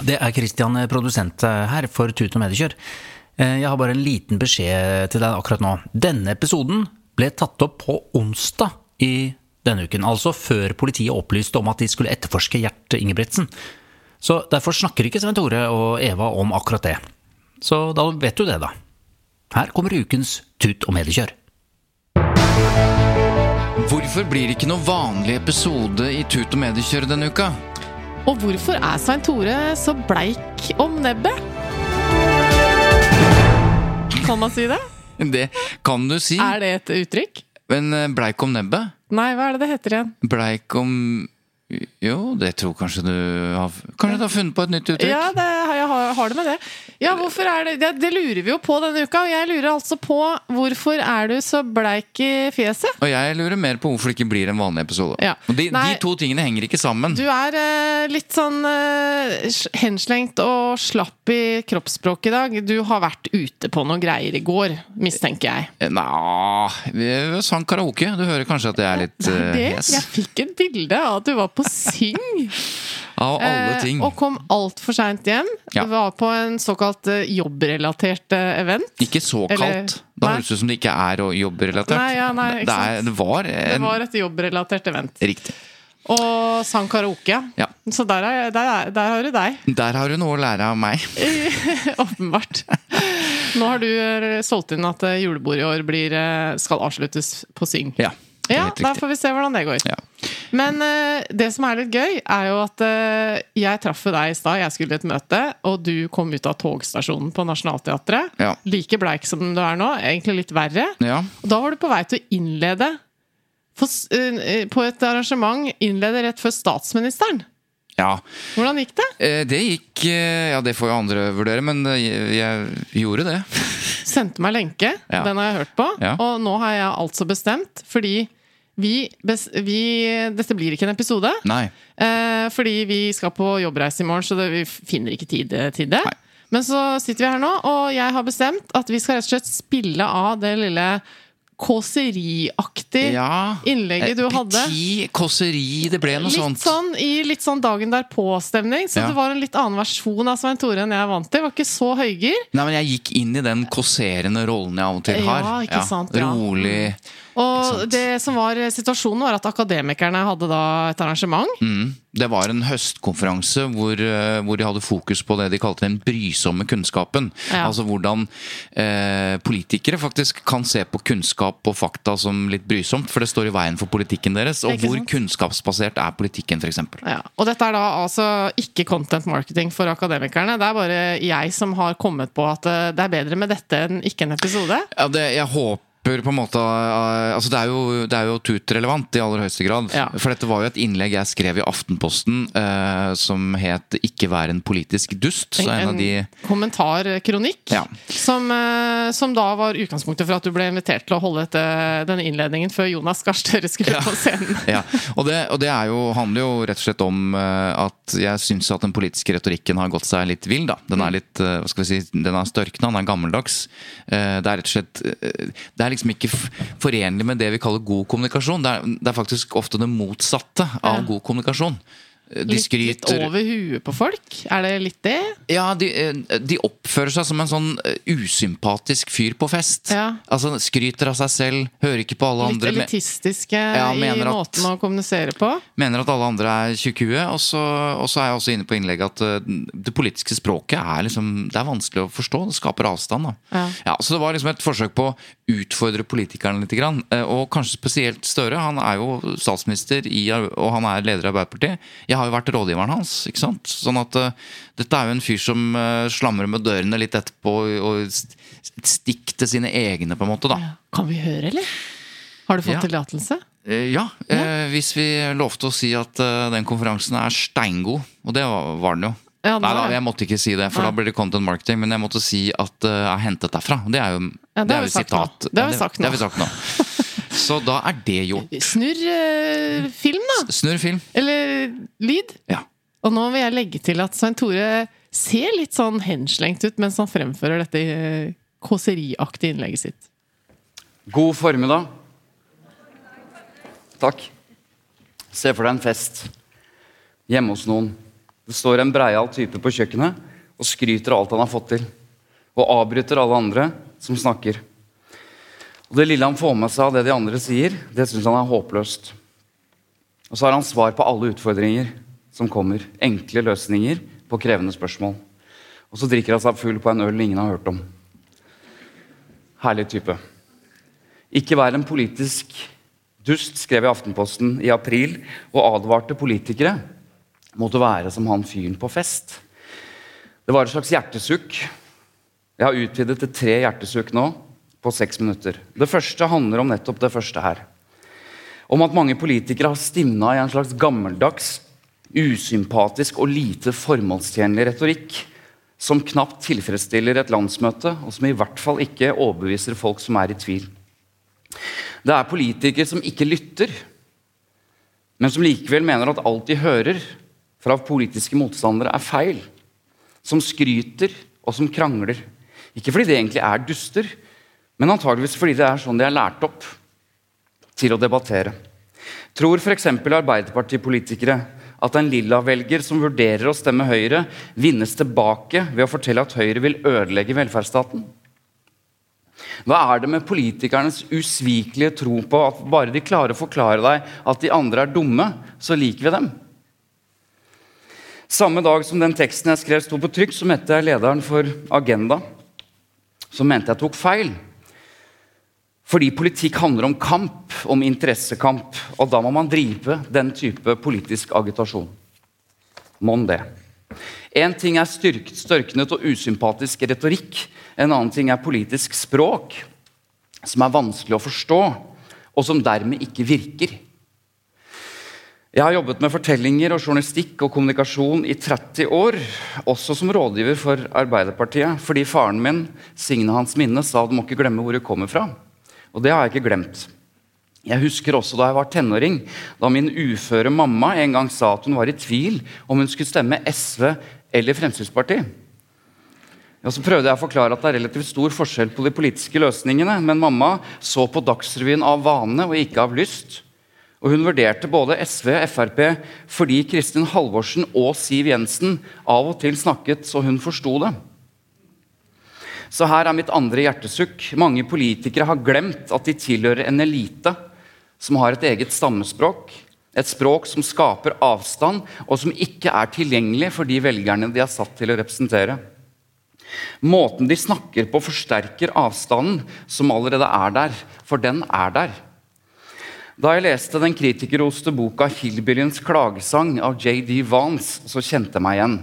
Det er Christian, eh, produsent eh, her for Tut og Mediekjør. Eh, Jeg har bare en liten beskjed til deg akkurat nå. Denne episoden ble tatt opp på onsdag i denne uken, altså før politiet opplyste om at de skulle etterforske Gjert Ingebrigtsen. Så derfor snakker ikke Svein Tore og Eva om akkurat det. Så da vet du det, da. Her kommer ukens Tut og Mediekjør. Hvorfor blir det ikke noe vanlig episode i Tut og Mediekjør denne uka? Og hvorfor er Svein Tore så bleik om nebbet? Kan man si det? Det kan du si. Er det et uttrykk? Men eh, bleik om nebbet? Nei, hva er det det heter igjen? Bleik om Jo, det tror kanskje du har Kanskje du har funnet på et nytt uttrykk? Ja, det, jeg har, har det med det. Ja, hvorfor er det, det Det lurer vi jo på denne uka, og jeg lurer altså på hvorfor er du så bleik i fjeset? Og jeg lurer mer på hvorfor det ikke blir en vanlig episode. Ja. De, Nei. de to tingene henger ikke sammen. Du er eh, litt sånn eh, henslengt og slapp i kroppsspråket i dag. Du har vært ute på noen greier i går, mistenker jeg. Eh, Nja Vi sang karaoke. Du hører kanskje at jeg er litt eh, hes. Jeg fikk et bilde av at du var på Syng. Av alle Eh, og kom altfor seint hjem. Ja. Var på en såkalt eh, jobbrelatert eh, event. Ikke såkalt. Eller- Da høres det ut som det ikke er jobbrelatert. Nei, ja, nei, det, er, det var Det var et jobbrelatert event. Riktig. Og sang karaoke. Ja. Så der, er, der, er, der har du deg. Der har du noe å lære av meg. Åpenbart. Nå har du eh, solgt inn at eh, julebordet i år blir, eh, skal avsluttes på Syng. Ja, Ja, da får vi se hvordan det går. Ja. Men uh, det som er litt gøy, er jo at uh, jeg traff deg i stad. Jeg skulle i et møte, og du kom ut av togstasjonen på Nationaltheatret. Ja. Like bleik som du er nå, egentlig litt verre. Ja. Og da var du på vei til å innlede for, eh, på et arrangement innlede rett før statsministeren. Ja. Hvordan gikk det? Eh, Det gikk eh, Ja, det får jo andre vurdere, men eh, jeg, jeg gjorde det. Sendte meg lenke. Ja. Den har jeg hørt på. Ja. Og nå har jeg altså bestemt, fordi vi, vi Dette blir ikke en episode. Nei. Eh, fordi vi skal på jobbreise i morgen, så det, vi finner ikke tid til det. Nei. Men så sitter vi her nå, og jeg har bestemt at vi skal rett og slett spille av det lille kåseriaktig Ja. innlegget du Eh, hadde. Petit kåseri, det ble noe Litt sånt. sånn i litt sånn dagen derpå-stemning. Så Ja. det var en litt annen versjon av Svein Tore enn jeg er vant til. Det var ikke så høygir. Nei, men Jeg gikk inn i den kåserende rollen jeg av og til har. Ja, ikke sant, ja. Rolig. Og det som var situasjonen, var at akademikerne hadde da et arrangement. Mm. Det var en høstkonferanse hvor, eh, hvor de hadde fokus på det de kalte den brysomme kunnskapen. Ja. Altså hvordan eh, politikere faktisk kan se på kunnskap og fakta som litt brysomt, for det står i veien for politikken deres. Og hvor sant? kunnskapsbasert er politikken, f.eks. Ja. Og dette er da altså ikke content marketing for akademikerne. Det er bare jeg som har kommet på at eh, det er bedre med dette enn ikke en episode. Ja, det, jeg håper på en måte eh, Altså det er jo, det er jo tut-relevant i aller høyeste grad. Ja. For dette var jo et innlegg jeg skrev i Aftenposten eh, som het 'Ikke vær en politisk dust'. Så en, av de kommentarkronikk Ja. som, eh, som da var utgangspunktet for at du ble invitert til å holde dette, denne innledningen før Jonas Gahr Støre skulle på scenen. ja, og det, og det er jo, handler jo rett og slett om eh, at jeg syns at den politiske retorikken har gått seg litt vill. da. Den er litt, eh, hva skal vi si, den er størkna, den er gammeldags. Eh, Det er rett og slett Det er liksom ikke forenlig med det vi kaller god kommunikasjon. Det er, det er faktisk ofte det motsatte av Ja. god kommunikasjon. De Litt, litt over huet på folk? Er det litt det? Ja, de, eh, de oppfører seg som en sånn eh, usympatisk fyr på fest. Ja. Altså Skryter av seg selv, hører ikke på alle Litt andre. Litt elitistiske Ja, i at- måten å kommunisere på? Mener at alle andre er tjukkue. Og og så er jeg også inne på innlegget at eh, det politiske språket er liksom Det er vanskelig å forstå. Det skaper avstand. da Ja. Så det var liksom et forsøk på å utfordre politikerne litt. Grann. eh, Og kanskje spesielt Støre. Han er jo statsminister i, og han er leder av Arbeiderpartiet. Jeg har jo vært rådgiveren hans. ikke sant? Sånn at uh, dette er jo en fyr som uh, slamrer med dørene litt etterpå og st- stikk til sine egne, på en måte. da Kan vi høre, eller? Har du fått Ja. tillatelse? Eh, Ja, eh, hvis vi lovte å si at den konferansen er steingod, og det var, var den jo. Ja, Nei da, jeg måtte ikke si det, for Nei. da blir det content marketing. Men jeg måtte si at det er hentet derfra. Det er jo, Ja, det det er jo nå. sitat. Det har vi Ja, sagt det har vi sagt nå. Så da er det gjort. Snurr uh, film, da! Snurr film. Eller lyd. Ja. Og nå vil jeg legge til at Svein Tore ser litt sånn henslengt ut mens han fremfører dette eh, kåseriaktige innlegget sitt. God formiddag. Takk. Se for deg en fest hjemme hos noen. Det står en breial type på kjøkkenet og skryter av alt han har fått til. Og avbryter alle andre som snakker. Og Det lille han får med seg av det de andre sier, det syns han er håpløst. Og så har han svar på alle utfordringer som kommer. Enkle løsninger på krevende spørsmål. Og så drikker han seg full på en øl ingen har hørt om. Herlig type. Ikke vær en politisk dust, skrev i Aftenposten i april, og advarte politikere mot å være som han fyren på fest. Det var et slags hjertesukk. Jeg har utvidet til tre hjertesukk nå på seks minutter. Det første handler om nettopp det første her. Om at mange politikere har stivna i en slags gammeldags, usympatisk og lite formålstjenlig retorikk som knapt tilfredsstiller et landsmøte, og som i hvert fall ikke overbeviser folk som er i tvil. Det er politikere som ikke lytter, men som likevel mener at alt de hører fra politiske motstandere, er feil. Som skryter og som krangler. Ikke fordi de egentlig er duster, men antageligvis fordi det er sånn de er lært opp til å debattere. Tror f.eks. Arbeiderpartipolitikere at en lilla-velger som vurderer å stemme Høyre, vinnes tilbake ved å fortelle at Høyre vil ødelegge velferdsstaten? Hva er det med politikernes usvikelige tro på at bare de klarer å forklare deg at de andre er dumme, så liker vi dem? Samme dag som den teksten jeg skrev sto på trykk, så møtte jeg lederen for Agenda, som mente jeg tok feil. Fordi politikk handler om kamp, om interessekamp. Og da må man drive den type politisk agitasjon. Mon det. Én ting er styrkt, størknet og usympatisk retorikk. En annen ting er politisk språk, som er vanskelig å forstå, og som dermed ikke virker. Jeg har jobbet med fortellinger og journalistikk og kommunikasjon i 30 år, også som rådgiver for Arbeiderpartiet, fordi faren min, Signe Hans Minne, sa du må ikke glemme hvor du kommer fra. Og det har jeg ikke glemt. Jeg husker også da jeg var tenåring, da min uføre mamma en gang sa at hun var i tvil om hun skulle stemme SV eller Fremskrittspartiet. Ja, så prøvde jeg å forklare at det er relativt stor forskjell på de politiske løsningene, men mamma så på Dagsrevyen av vane og ikke av lyst. Og hun vurderte både SV og Frp fordi Kristin Halvorsen og Siv Jensen av og til snakket så hun forsto det. Så her er mitt andre hjertesukk. Mange politikere har glemt at de tilhører en elite som har et eget stammespråk. Et språk som skaper avstand, og som ikke er tilgjengelig for de velgerne de er satt til å representere. Måten de snakker på, forsterker avstanden som allerede er der, for den er der. Da jeg leste den kritikerroste boka 'Hillbillyens klagesang' av JD Vance, så kjente jeg meg igjen.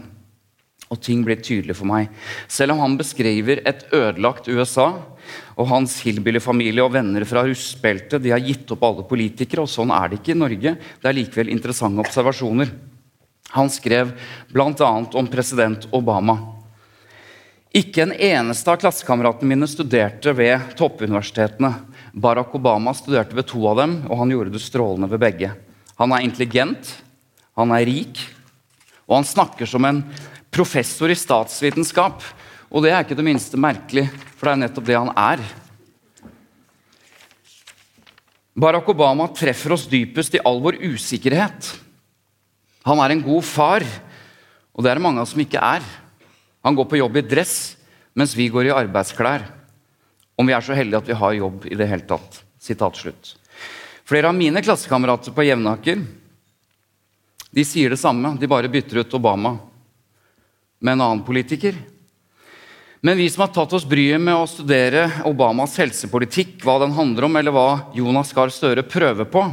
Og ting ble tydelig for meg. Selv om han beskriver et ødelagt USA, og hans hillbillyfamilie og venner fra rustbeltet, de har gitt opp alle politikere, og sånn er det ikke i Norge. Det er likevel interessante observasjoner. Han skrev bl.a. om president Obama. Ikke en eneste av klassekameratene mine studerte ved toppuniversitetene. Barack Obama studerte ved to av dem, og han gjorde det strålende ved begge. Han er intelligent, han er rik, og han snakker som en professor i statsvitenskap. Og det er ikke det minste merkelig, for det er nettopp det han er. Barack Obama treffer oss dypest i all vår usikkerhet. Han er en god far, og det er det mange av oss som ikke er. Han går på jobb i dress, mens vi går i arbeidsklær. Om vi er så heldige at vi har jobb i det hele tatt. Sitat slutt. Flere av mine klassekamerater på Jevnaker de sier det samme, de bare bytter ut Obama med en annen politiker. Men vi som har tatt oss bryet med å studere Obamas helsepolitikk, hva den handler om, eller hva Jonas Gahr Støre prøver på,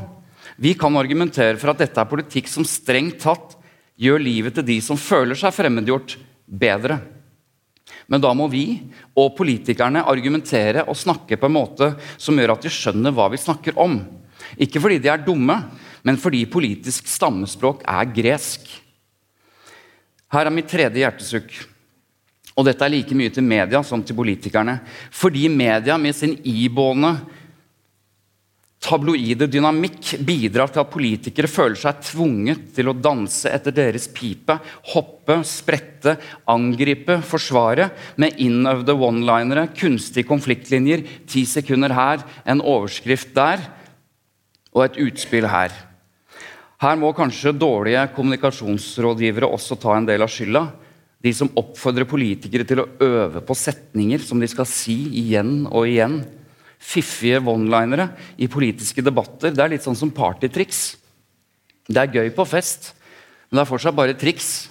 vi kan argumentere for at dette er politikk som strengt tatt gjør livet til de som føler seg fremmedgjort, bedre. Men da må vi og politikerne argumentere og snakke på en måte som gjør at de skjønner hva vi snakker om. Ikke fordi de er dumme, men fordi politisk stammespråk er gresk. Her er mitt tredje hjertesukk. Og dette er like mye til media som til politikerne. Fordi media med sin iboende tabloide dynamikk bidrar til at politikere føler seg tvunget til å danse etter deres pipe, hoppe, sprette, angripe, forsvare med innøvde one-linere, kunstige konfliktlinjer, ti sekunder her, en overskrift der og et utspill her. Her må kanskje dårlige kommunikasjonsrådgivere også ta en del av skylda. De som oppfordrer politikere til å øve på setninger som de skal si igjen og igjen. Fiffige one-linere i politiske debatter. Det er litt sånn som partytriks. Det er gøy på fest, men det er fortsatt bare triks.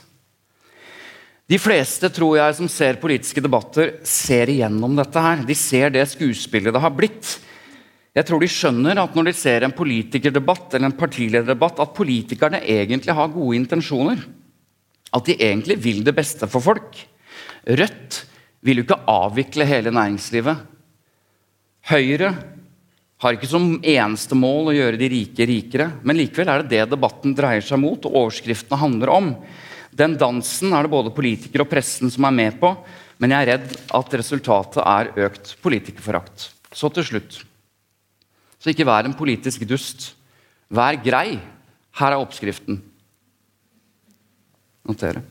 De fleste tror jeg, som ser politiske debatter, ser igjennom dette. her. De ser det skuespillet det har blitt. Jeg tror de skjønner at når de ser en politikerdebatt eller en partilederdebatt, at politikerne egentlig har gode intensjoner. At de egentlig vil det beste for folk. Rødt vil jo ikke avvikle hele næringslivet. Høyre har ikke som eneste mål å gjøre de rike rikere. Men likevel er det det debatten dreier seg mot, og overskriftene handler om. Den dansen er det både politikere og pressen som er med på, men jeg er redd at resultatet er økt politikerforakt. Så til slutt. Så ikke vær en politisk dust. Vær grei. Her er oppskriften. Notere.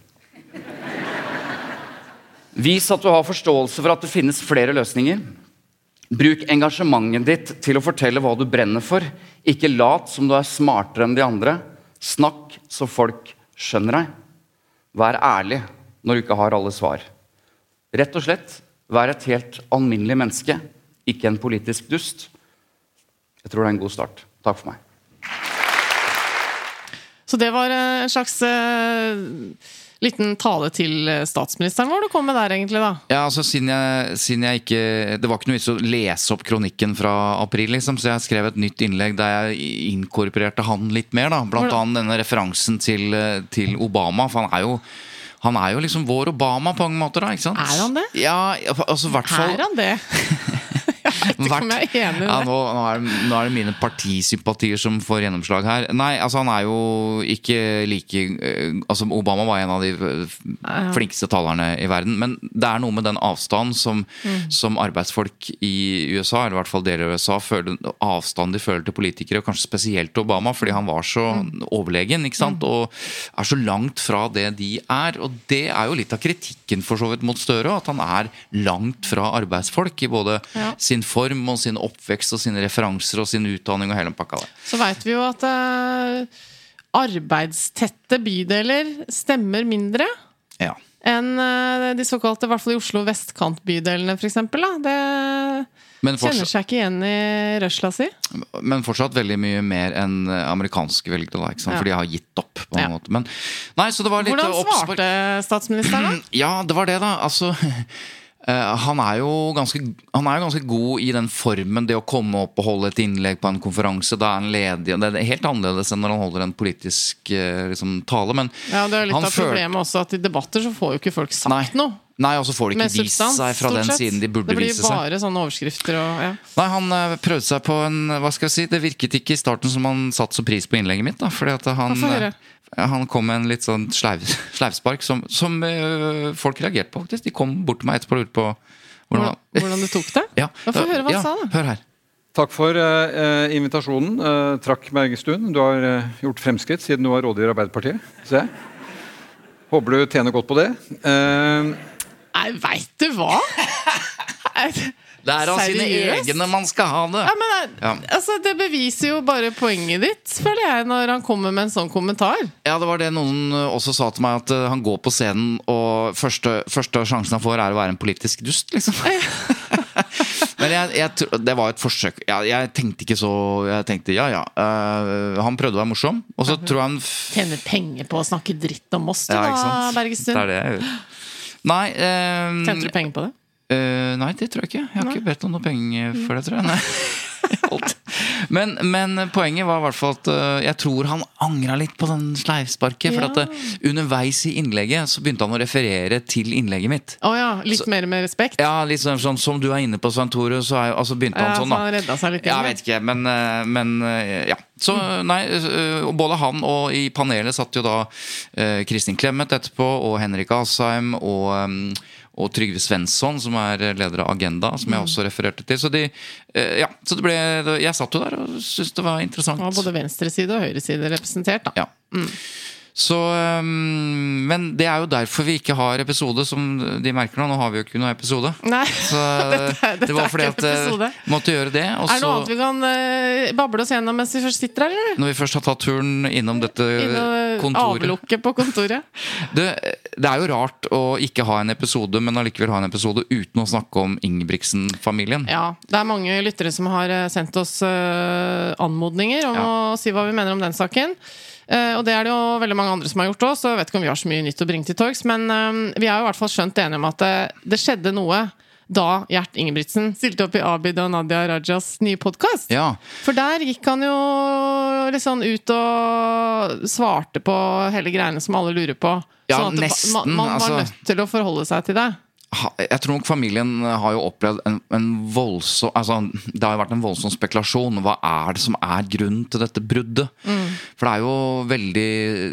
Vis at du har forståelse for at det finnes flere løsninger. Bruk engasjementet ditt til å fortelle hva du brenner for. Ikke lat som du er smartere enn de andre. Snakk så folk skjønner deg. Vær ærlig når du ikke har alle svar. Rett og slett, vær et helt alminnelig menneske, ikke en politisk dust. Jeg tror det er en god start. Takk for meg. Så det var en slags uh, liten tale til statsministeren. vår var det du kom med der, egentlig? da? Ja, altså siden jeg, siden jeg, ikke Det var ikke noe vits å lese opp kronikken fra april, liksom, så jeg skrev et nytt innlegg der jeg inkorporerte han litt mer. da, Blant annet denne referansen til, til Obama. for han er jo han er jo liksom vår Obama på mange måter. da, ikke sant? Er han det? Ja, altså hvert fall... Er han det? Enig. Ja, nå, nå, er det, nå, er det, mine partisympatier som får gjennomslag her. Nei, altså han er jo ikke like uh, altså Obama var en av de flinkeste talerne i verden. Men det er noe med den avstanden som, mm. som arbeidsfolk i USA, eller i hvert fall deler av USA, føler, avstand de føler til politikere, og kanskje spesielt til Obama, fordi han var så mm. overlegen ikke sant? Mm. og er så langt fra det de er. Og det er jo litt av kritikken for så vidt mot Støre, at han er langt fra arbeidsfolk i både ja. sin form og sin oppvekst og sine referanser og sin utdanning og hele pakka der. Så veit vi jo at uh, arbeidstette bydeler stemmer mindre. Ja. Enn uh, de såkalte, i hvert fall i Oslo, vestkantbydelene, f.eks. Det kjenner seg ikke igjen i røsla si. Men fortsatt veldig mye mer enn amerikanske velgere, da, ja. for de har gitt opp. på en ja. måte. Men, nei, Hvordan svarte statsministeren, da? Ja, det var det, da. Altså Eh, han er, ganske, han er, jo ganske, god i den formen, det å komme opp og holde et innlegg på en konferanse. Da er han ledig. Det er helt annerledes enn når han holder en politisk eh, liksom, tale. Men ja, det er litt av problemet også at i debatter så får jo ikke folk sagt nei. noe. Nei, og så får de ikke vist seg fra den siden de burde vise seg. Det blir bare sånne overskrifter og ja. Nei, han uh, prøvde seg på en Hva skal jeg si Det virket ikke i starten som han satte så pris på innlegget mitt. da Fordi at han han kom med en litt sånn sleiv, sleivspark som, som øh, folk reagerte på, faktisk. De kom bort til meg etterpå og lurte på hvordan, hvordan, du tok det? Ja. Få høre hva han ja, sa, da. Hør her. Takk for uh, invitasjonen. Uh, trakk Bergestuen. Du har uh, gjort fremskritt siden du var rådgiver i Arbeiderpartiet. Se. Håper du tjener godt på det. Nei, veit du hva? Det er av sine egne man skal ha det. Ja, men altså, Det beviser jo bare poenget ditt, føler jeg, når han kommer med en sånn kommentar. Ja, det var det noen uh, også sa til meg, at uh, han går på scenen, og første, første sjansen han får, er å være en politisk dust, liksom. Men jeg, jeg, det var et forsøk. Jeg, jeg tenkte ikke så Jeg tenkte ja, ja. uh, han prøvde å være morsom, og så tror jeg han Tjener penger på å snakke dritt om oss, du Ja, da? Bergestuen. Det er det jeg gjør. Nei uh, Tjente du penger på det? Eh, nei, det tror jeg ikke. Jeg har ikke bedt om noe penger for det, tror jeg. Nei. Men, men poenget var i hvert fall at uh, jeg tror han angra litt på den sleivsparket. For Ja. at uh, underveis i innlegget så begynte han å referere til innlegget mitt. Oh, ja, litt mer med respekt? Ja, litt sånn, sånn som du er inne på, Svein Tore, så er altså begynte han ja, sånn, da. han redda seg litt Ja, jeg vet ikke, men, men ja. Så nei, eh, både han og i panelet satt jo da Kristin Clemet etterpå, og Henrik Asheim og, eh, og Trygve Svensson, som er leder av Agenda, som Mm. jeg også refererte til. Så, de, eh, ja, så det ble, jeg satt jo der og syntes det var interessant. Han har både venstreside og høyreside representert, da. Ja. Så, men det er jo derfor vi ikke har episode, som de merker nå. Nå har vi jo ikke noen episode. Nei, Så dette, dette det var fordi at en episode. eh, måtte gjøre det. Og Er det noe annet vi kan uh, bable oss gjennom mens vi først sitter her, eller? når vi først har tatt turen innom dette Inno, kontoret Avlukket på kontoret. det, det er jo rart å ikke ha en episode, men allikevel ha en episode uten å snakke om Ingebrigtsen-familien. Ja, det er mange lyttere som har eh, sendt oss uh, anmodninger om Ja. å si hva vi mener om den saken. Eh, og det er det jo veldig mange andre som har gjort òg, så jeg vet ikke om vi har så mye nytt å bringe til torgs. Men eh, vi er jo i hvert fall skjønt enige om at det, det skjedde noe da Gjert Ingebrigtsen stilte opp i Abid og Nadia Rajas nye podkast. Ja, For der gikk han jo litt sånn ut og svarte på hele greiene som alle lurer på. Ja, sånn at nesten, man, man altså. var nødt til å forholde seg til det. Jeg tror nok familien har jo opplevd en, en voldsom altså, Det har jo vært en voldsom spekulasjon. Hva er det som er grunnen til dette bruddet? For det er jo veldig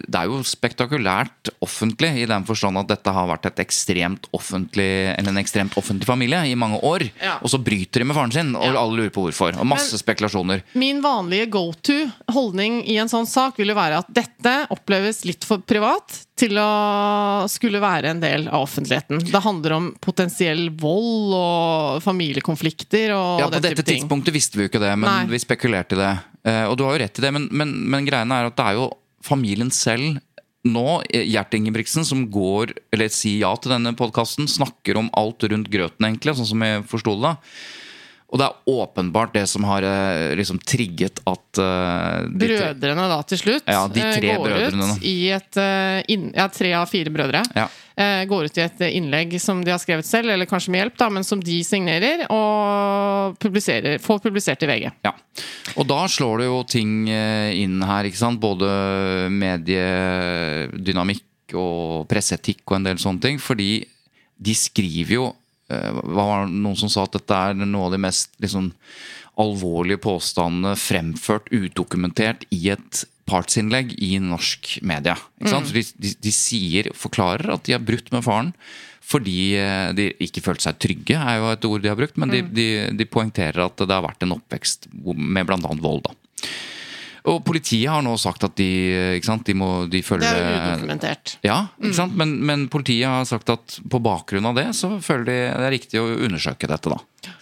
Det er jo spektakulært offentlig, i den forstand at dette har vært et ekstremt offentlig Eller en ekstremt offentlig familie i mange år. Ja. Og så bryter de med faren sin, og Ja. alle lurer på hvorfor. Og masse Men- spekulasjoner. Min vanlige go to-holdning i en sånn sak vil jo være at dette oppleves litt for privat til å skulle være en del av offentligheten. Det handler om potensiell vold og familiekonflikter og Ja, På dette tidspunktet visste vi jo ikke det, men Nei. vi spekulerte i det. Eh, og du har jo rett i det, men, men, men greiene er at det er jo familien selv nå, eh, Gjert Ingebrigtsen, som går, eller sier ja til denne podkasten, snakker om alt rundt grøten, egentlig, sånn som jeg forsto det. da. Og det er åpenbart det som har eh, liksom trigget at uh, de Brødrene da til slutt Ja, de eh, tre går brødrene, ut i et inn, Ja, tre av fire brødre. Ja. Går ut i et innlegg som de har skrevet selv, eller kanskje med hjelp, da, men som de signerer og publiserer, får publisert i VG. Ja. Og da slår det jo ting inn her, ikke sant. Både mediedynamikk og presseetikk og en del sånne ting. Fordi de skriver jo var det noen som sa at dette er noe av de mest liksom, alvorlige påstandene fremført udokumentert i et partsinnlegg i norsk media. Så de, de, de sier, forklarer at de har brutt med faren fordi eh, de ikke følte seg trygge, er jo et ord de har brukt. Men de, de, de poengterer at det har vært en oppvekst med bl.a. vold. da. Og politiet har nå sagt at de, ikke sant, de må de Det er jo udokumentert. Ja, ikke sant? Men, men politiet har sagt at på bakgrunn av det så føler de det er riktig å undersøke dette. da.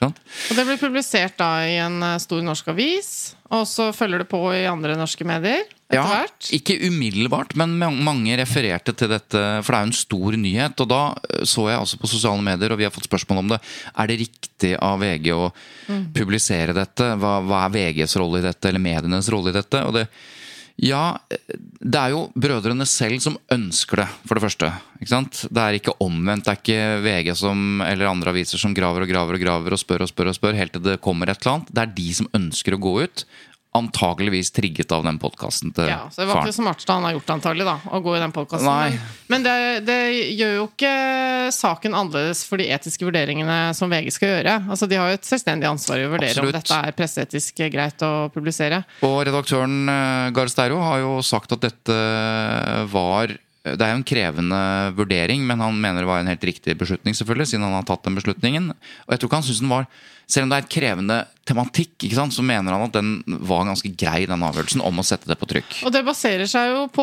Og det blir publisert da i en eh, stor norsk avis, og så følger det på i andre norske medier etter Ja, ikke umiddelbart, men mange refererte til dette, for det er jo en stor nyhet. Og da eh, så jeg altså på sosiale medier, og vi har fått spørsmål om det. Er det riktig av VG å publisere dette? Hva, hva er VGs rolle i dette, eller medienes rolle i dette? Og det, ja, det er jo brødrene selv som ønsker det, for det første. Ikke sant? Det er ikke omvendt. Det er ikke VG som, eller andre aviser som graver og graver og graver og spør og spør og spør helt til det kommer et eller annet. Det er de som ønsker å gå ut. Antageligvis trigget av den podkasten til faren. Ja, så Det var ikke det smarteste han har gjort, antagelig, da, å gå i den podkasten. Men det, det gjør jo ikke saken annerledes for de etiske vurderingene som VG skal gjøre. Altså, De har jo et selvstendig ansvar i å vurdere Absolutt. om dette er presseetisk greit å publisere. Og redaktøren Garstero Gahr Steiro har jo sagt at dette var det er jo en krevende vurdering, men han mener det var en helt riktig beslutning, selvfølgelig, siden han har tatt den beslutningen. Og jeg tror ikke han synes den var Selv om det er et krevende tematikk, sant, så mener han at den var ganske grei, den avgjørelsen om å sette det på trykk. Og det baserer seg jo på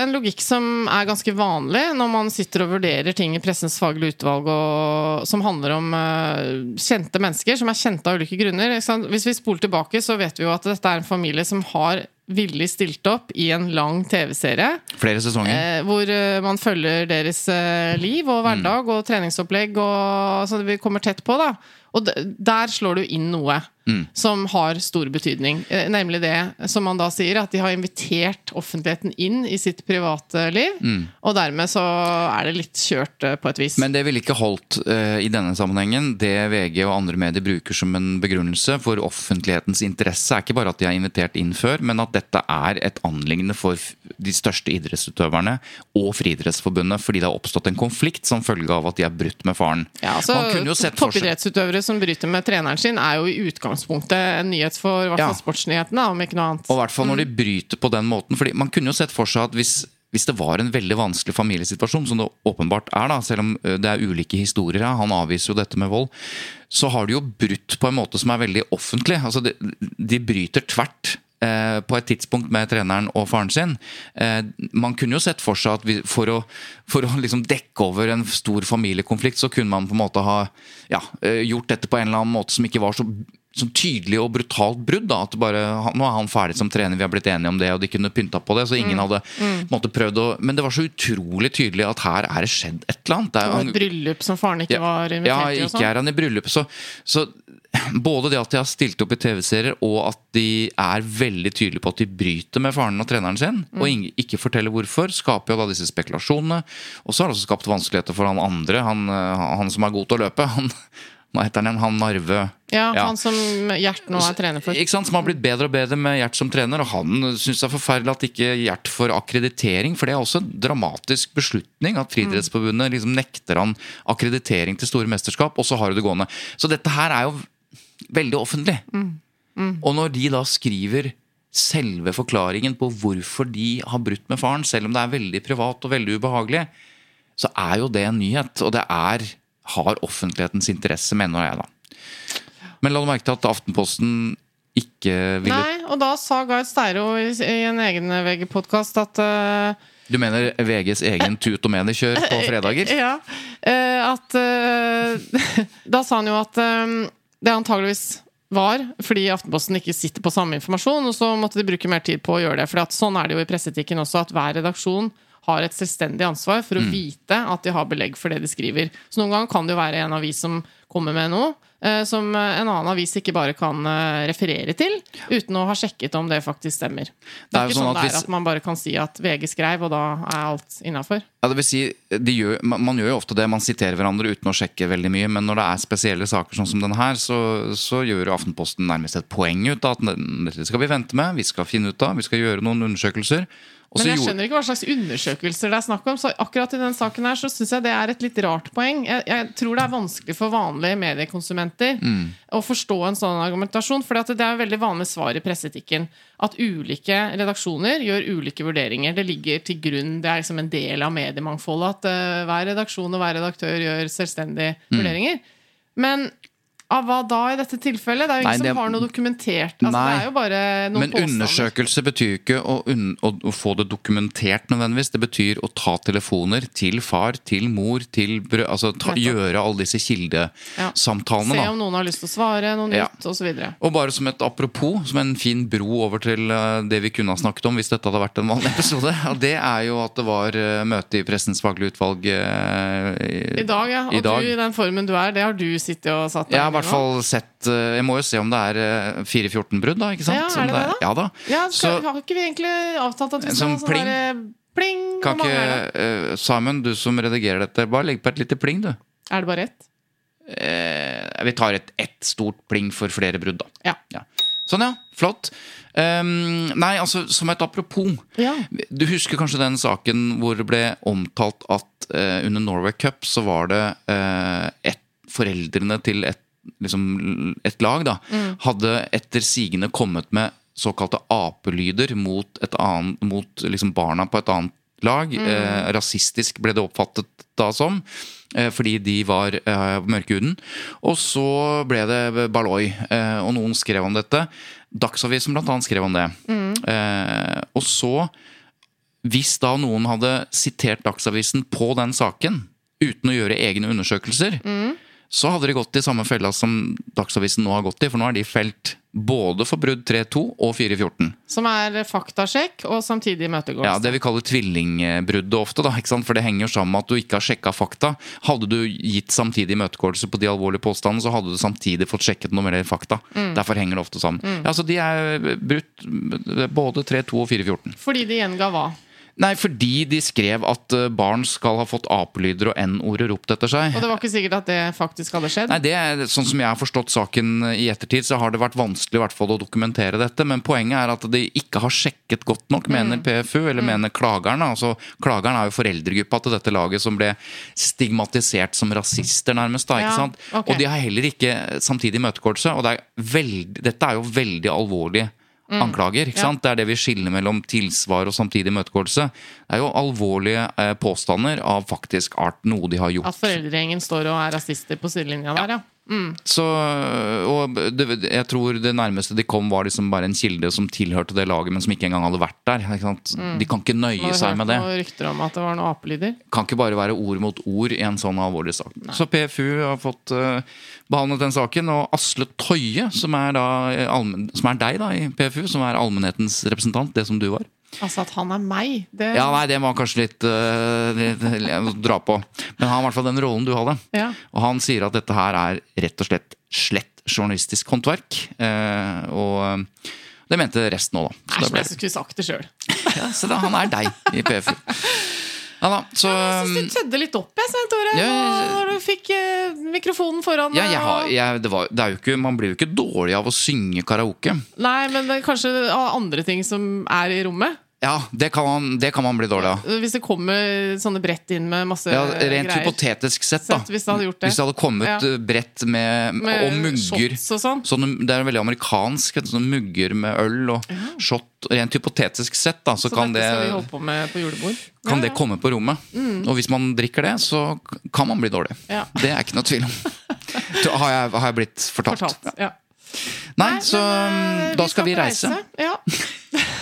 en logikk som er ganske vanlig når man sitter og vurderer ting i Pressens faglige utvalg og, som handler om uh, kjente mennesker, som er kjente av ulike grunner. Hvis vi spoler tilbake, så vet vi jo at dette er en familie som har villig stilt opp i en lang TV-serie. Flere sesonger. Eh, hvor eh, man følger deres eh, liv og hverdag mm. og treningsopplegg, og, så vi kommer tett på. da og der slår du inn noe mm. som har stor betydning. Eh, nemlig det som man da sier, at de har invitert offentligheten inn i sitt private liv. Mm. Og dermed så er det litt kjørt eh, på et vis. Men det ville ikke holdt uh, i denne sammenhengen. Det VG og andre medier bruker som en begrunnelse for offentlighetens interesse, er ikke bare at de har invitert inn før, men at dette er et anliggende for de største idrettsutøverne og Friidrettsforbundet, fordi det har oppstått en konflikt som følge av at de er brutt med faren. Ja, altså, Toppidrettsutøvere som bryter med treneren sin, er jo i utgangspunktet en nyhet for hvert ja. sportsnyhetene, om ikke noe annet. Og i hvert fall når de mm. bryter på den måten. fordi Man kunne jo sett for seg at hvis, hvis det var en veldig vanskelig familiesituasjon, som det åpenbart er, da, selv om det er ulike historier han avviser jo dette med vold, så har de jo brutt på en måte som er veldig offentlig. Altså, de, de bryter tvert på et tidspunkt med treneren og faren sin. Man kunne jo sett for seg at vi, for å, for å liksom dekke over en stor familiekonflikt, så kunne man på en måte ha ja, gjort dette på en eller annen måte som ikke var så sånn tydelig og brutalt brudd. da, at bare, Nå er han ferdig som trener, vi har blitt enige om det, og de kunne pynta på det. så ingen mm. hadde mm. Måtte prøvd å, Men det var så utrolig tydelig at her er det skjedd et eller annet. Det er, et bryllup som faren ikke ja, var invitert ja, i? Ja, ikke er han i bryllup. Så, så, både det at de har stilt opp i TV-serier, og at de er veldig tydelige på at de bryter med faren og treneren sin, mm. og ikke forteller hvorfor, skaper jo da disse spekulasjonene. Og så har det også skapt vanskeligheter for han andre, han, han som er god til å løpe. han hva heter han? Han Narve ja, ja, han som Gjert nå er trener for. Ikke sant, Som har blitt bedre og bedre med Gjert som trener. Og han syns det er forferdelig at ikke Gjert får akkreditering, for det er også en dramatisk beslutning. At Friidrettsforbundet liksom nekter han akkreditering til store mesterskap, og så har du det gående. Så dette her er jo veldig offentlig. Mm. Mm. Og når de da skriver selve forklaringen på hvorfor de har brutt med faren, selv om det er veldig privat og veldig ubehagelig, så er jo det en nyhet. Og det er har offentlighetens interesse, mener jeg, da. Men la du merke til at Aftenposten ikke ville Nei, og da sa Gard Steiro i, i en egen VG-podkast at uh, du mener VGs egen tut og mediekjør på fredager? Ja. Uh, at uh, Da sa han jo at det antageligvis var fordi Aftenposten ikke sitter på samme informasjon, og så måtte de bruke mer tid på å gjøre det. For sånn er det jo i presseetikken også, at hver redaksjon har et selvstendig ansvar for å mm. vite at de har belegg for det de skriver. Så noen ganger kan det jo være en avis som kommer med noe eh, som en annen avis ikke bare kan eh, referere til, uten å ha sjekket om det faktisk stemmer. Det er, ikke sånn, at, det er at man bare kan si at VG skrev, og da er alt innafor. Ja, det vil si, gjør, man gjør jo ofte det, man siterer hverandre uten å sjekke veldig mye, men når det er spesielle saker sånn som denne her, så, så gjør Aftenposten nærmest et poeng ut av at dette skal vi vente med, vi skal finne ut av, vi skal gjøre noen undersøkelser. Men jeg skjønner ikke hva slags undersøkelser det er snakk om. Så akkurat i den saken her så syns jeg det er et litt rart poeng. Jeg, jeg tror det er vanskelig for vanlige mediekonsumenter mm. å forstå en sånn argumentasjon. For det er veldig vanlig svar i presseetikken at ulike redaksjoner gjør ulike vurderinger. Det ligger til grunn, det er liksom en del av mediemangfoldet at uh, hver redaksjon og hver redaktør gjør selvstendige mm. vurderinger. Men av hva da i dette tilfellet? Det er jo ingen Nei, det, som har noe dokumentert. Altså, det er jo bare noen Men påstander. undersøkelse betyr ikke å, å, å, få det dokumentert nødvendigvis. Det betyr å ta telefoner til far, til mor, til brød Altså ta, gjøre alle disse kildesamtalene. Ja. Se om noen har lyst til å svare noe ja. nytt, osv. Og, og bare som et apropos, som en fin bro over til uh, det vi kunne ha snakket om hvis dette hadde vært en vanlig episode, det er jo at det var uh, møte i Pressens faglige utvalg i, I, dag. ja. Og du i den formen du er, det har du sittet og satt deg ja, hvert fall sett eh, Jeg må jo se om det er 414-brudd, eh, da. ikke sant? Ja, er det det, da? Ja, da. Ja, skal, så, har ikke vi egentlig avtalt at vi skal ha sånn pling. pling kan ikke, uh, Simon, du som redigerer dette, bare legg på et lite pling, du. Er det bare ett? Uh, vi tar et, ett stort pling for flere brudd, da. Ja. ja. Sånn, ja. Flott. Um, nei, altså, som et apropos. Ja. Du husker kanskje den saken hvor det ble omtalt at uh, under Norway Cup så var det uh, et, foreldrene til et liksom, et lag da, mm. hadde etter sigende kommet med såkalte apelyder mot, et annet, mot liksom barna på et annet lag. Eh, rasistisk ble det oppfattet da som. eh, Fordi de var eh, mørkhuden. Og så ble det balloi, eh, og noen skrev om dette. Dagsavisen blant annet skrev om det. Eh, og så, hvis da noen hadde sitert Dagsavisen på den saken, uten å gjøre egne undersøkelser, så hadde de gått i samme fella som Dagsavisen nå har gått i, for nå er de felt både for brudd 3.2 og 4.14. Som er faktasjekk og samtidig imøtegåelse. Ja, Det vi kaller tvillingbruddet ofte, da, for det henger jo sammen med at du ikke har sjekka fakta. Hadde du gitt samtidig imøtegåelse på de alvorlige påstandene, så hadde du samtidig fått sjekket noe mer fakta. Derfor henger det ofte sammen. Ja, så De er brutt både 3.2 og 4.14. Fordi de gjenga hva? Nei, fordi de skrev at eh, barn skal ha fått apelyder og N-ordet ropt etter seg. Og det var ikke sikkert at det faktisk hadde skjedd? Nei, det er, Sånn som jeg har forstått saken i ettertid, så har det vært vanskelig i hvert fall å dokumentere dette. Men poenget er at de ikke har sjekket godt nok, mener PFU, eller mener klageren. Altså, klageren er jo foreldregruppa til dette laget som ble stigmatisert som rasister, nærmest. da, ikke Ja, sant? Okay. Og de har heller ikke samtidig imøtegåelse. Og det er veldig, dette er jo veldig alvorlige anklager. ikke Ja. sant? Det er det vi skiller mellom tilsvar og samtidig imøtegåelse. Det er jo alvorlige eh, påstander av faktisk art, noe de har gjort. At foreldregjengen står og er rasister på sidelinja der, ja. Så, og det, jeg tror det nærmeste de kom, var liksom bare en kilde som tilhørte det laget, men som ikke engang hadde vært der. Sant? De kan ikke nøye seg med det. rykter om at det var noen apelyder. Kan ikke bare være ord mot ord i en sånn alvorlig sak. Så PFU har fått uh, behandlet den saken, og Asle Toje, som er, da, eh, som er deg da i PFU, som er allmennhetens representant, det som du var. Altså at han er meg, det Ja, nei, det må han kanskje litt, uh, litt, litt dra på. Men han har i hvert fall den rollen du hadde. Ja. Og han sier at dette her er rett og slett slett journalistisk håndverk. Uh, og eh, det mente resten òg, da. Æsj, det ble- jeg skulle sagt det sjøl. ja, så da, han er deg i PFU. Ja da, så Jeg syns du tødde litt opp, jeg, Svein Tore. Ja, Når du fikk eh, mikrofonen foran ja, deg, jeg har, jeg, det var, det er ikke, Man blir jo ikke dårlig av å synge karaoke. Nei, men det er kanskje andre ting som er i rommet. Ja, det kan man, det kan man bli dårlig av. Hvis det kommer sånne brett inn med masse Ja, rent greier. hypotetisk sett, da. Hvis det hadde det. Hvis det hadde kommet Ja. eh, brett med, Med og mugger og sånn. Sånne, det er veldig amerikansk. vet Sånne mugger med øl og shot. Rent hypotetisk sett, da, så, Så kan, det, skal vi på med på julebord. kan Ja, det komme på rommet. Og hvis man drikker det, så kan man bli dårlig. Ja. Det er ikke noe tvil om. Har, jeg, har jeg blitt fortalt. Fortalt. Ja. Nei, så men, eh, da skal vi reise. reise. Ja.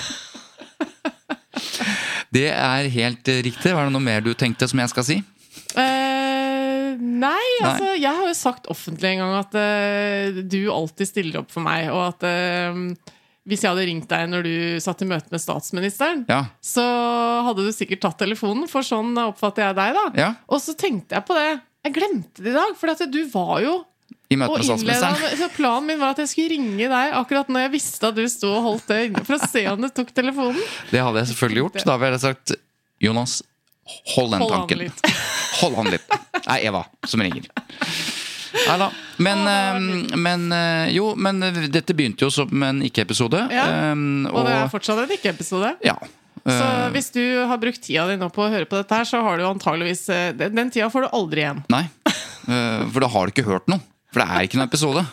Det er helt eh, riktig. Var det noe mer du tenkte som jeg skal si? Uh, nei, altså jeg har jo sagt offentlig en gang at uh, du alltid stiller opp for meg, og at uh, hvis jeg hadde ringt deg når du satt i møte med statsministeren, Ja. så hadde du sikkert tatt telefonen, for sånn oppfatter jeg deg, da. Ja. Og så tenkte jeg på det. Jeg glemte det i dag, for du var jo I møte med statsministeren. så Planen min var at jeg skulle ringe deg akkurat når jeg visste at du sto og holdt det inne, for å se om du tok telefonen. Det hadde jeg selvfølgelig gjort. Da ville jeg sagt Jonas, hold den Hold han tanken. litt. Hold han litt. Det er Eva som ringer. Nei da. Men, eh, men eh, jo, men eh, dette begynte jo som en ikke-episode. Ja, og, Og det er fortsatt en ikke-episode. ja. Så Eh, hvis du har brukt tida di nå på å høre på dette her, så har du antageligvis Den, den tida får du aldri igjen. Nei, for da har du ikke hørt noe. For det er ikke noen episode.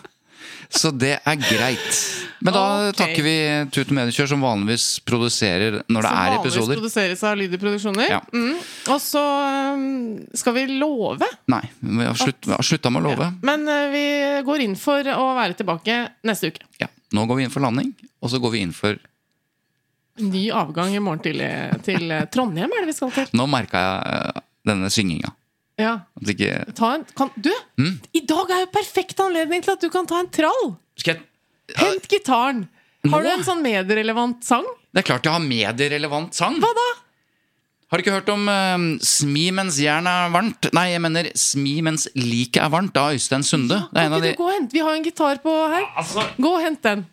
Så det er greit. Men da okay. takker vi Tut Mediekjør, som vanligvis produserer når det Som er vanligvis episoder. produseres av Lyder Produksjoner. Ja. Mm. Og så um, skal vi love. Nei, vi har, slutt, vi har slutta med å love. Men eh, vi går inn for å være tilbake neste uke. Ja. Nå går vi inn for landing, og så går vi inn for Ny avgang i morgen tidlig til Trondheim, er det vi skal til. Nå merka jeg eh, denne synginga. Ja. Ikke Ta en, kan, du, Mm. i dag er jo perfekt anledning til at du kan ta en trall! Jeg Hent gitaren! Har du en sånn medierelevant sang? Det er klart jeg har medierelevant sang. Hva da? Har du ikke hørt om uh, Smi mens jernet er varmt? Nei, jeg mener Smi mens liket er varmt, av Øystein Sunde. Det er Kan ikke de du gå og hente? Vi har en gitar på her. Gå og hent den.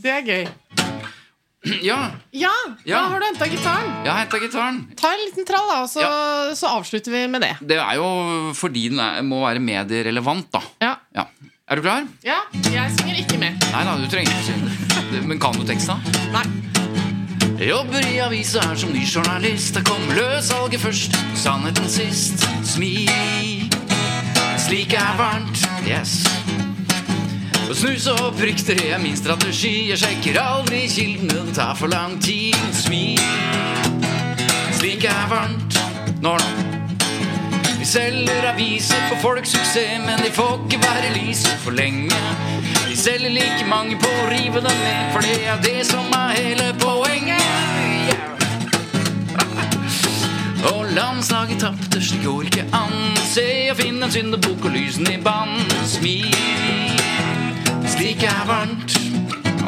Det er gøy. Ja, Ja, Ja. da har du henta gitaren. jeg har gitaren. Ta en liten trall, da, og så, så avslutter vi med det. Det er jo fordi den er, må være medierelevant, da. Ja. Ja. Er du klar? ja, jeg synger ikke med. Nei da, du trenger ikke synge. Men kan du teksta? Nei. Jeg jobber i avisa her som ny journalist. Da kom løssalget først, sannheten sist. Smi, slik er yes. Å snuse og rykter er min strategi. Jeg sjekker aldri kildene, det tar for lang tid. Smi, Slik er varmt når Vi selger aviser for folks suksess, men de får ikke være lyse for lenge. Vi selger like mange på å rive dem ned, for det er det som er hele poenget. Og landslaget tapte, slik går ikke an. Se og finn en syndebukk og lysen i bann. Smil, er varmt.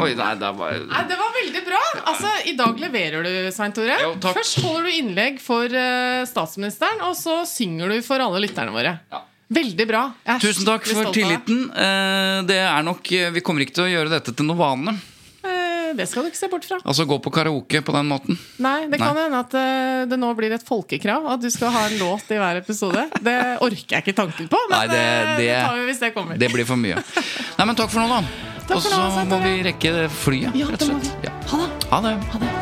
Oi, nei, det var Nei, Det var veldig bra! Altså, I dag leverer du, Svein Tore. Jo, takk. Først holder du innlegg for uh, statsministeren, og så synger du for alle lytterne våre. Veldig bra. Jeg er Tusen takk for tilliten. Eh, Det er nok, Vi kommer ikke til å gjøre dette til noe vane. Det skal du ikke se bort fra. Altså gå på karaoke på den måten. Nei, Det kan hende at uh, det nå blir et folkekrav at du skal ha en låt i hver episode. Det orker jeg ikke tanken på, men Nei, det- eh, det, det- tar vi hvis det kommer. Det blir for mye. Nei, men takk for nå, da. Og så må vi rekke flyet, Ja, rett og slett. Ja. Ha det. Ha det. Ha det.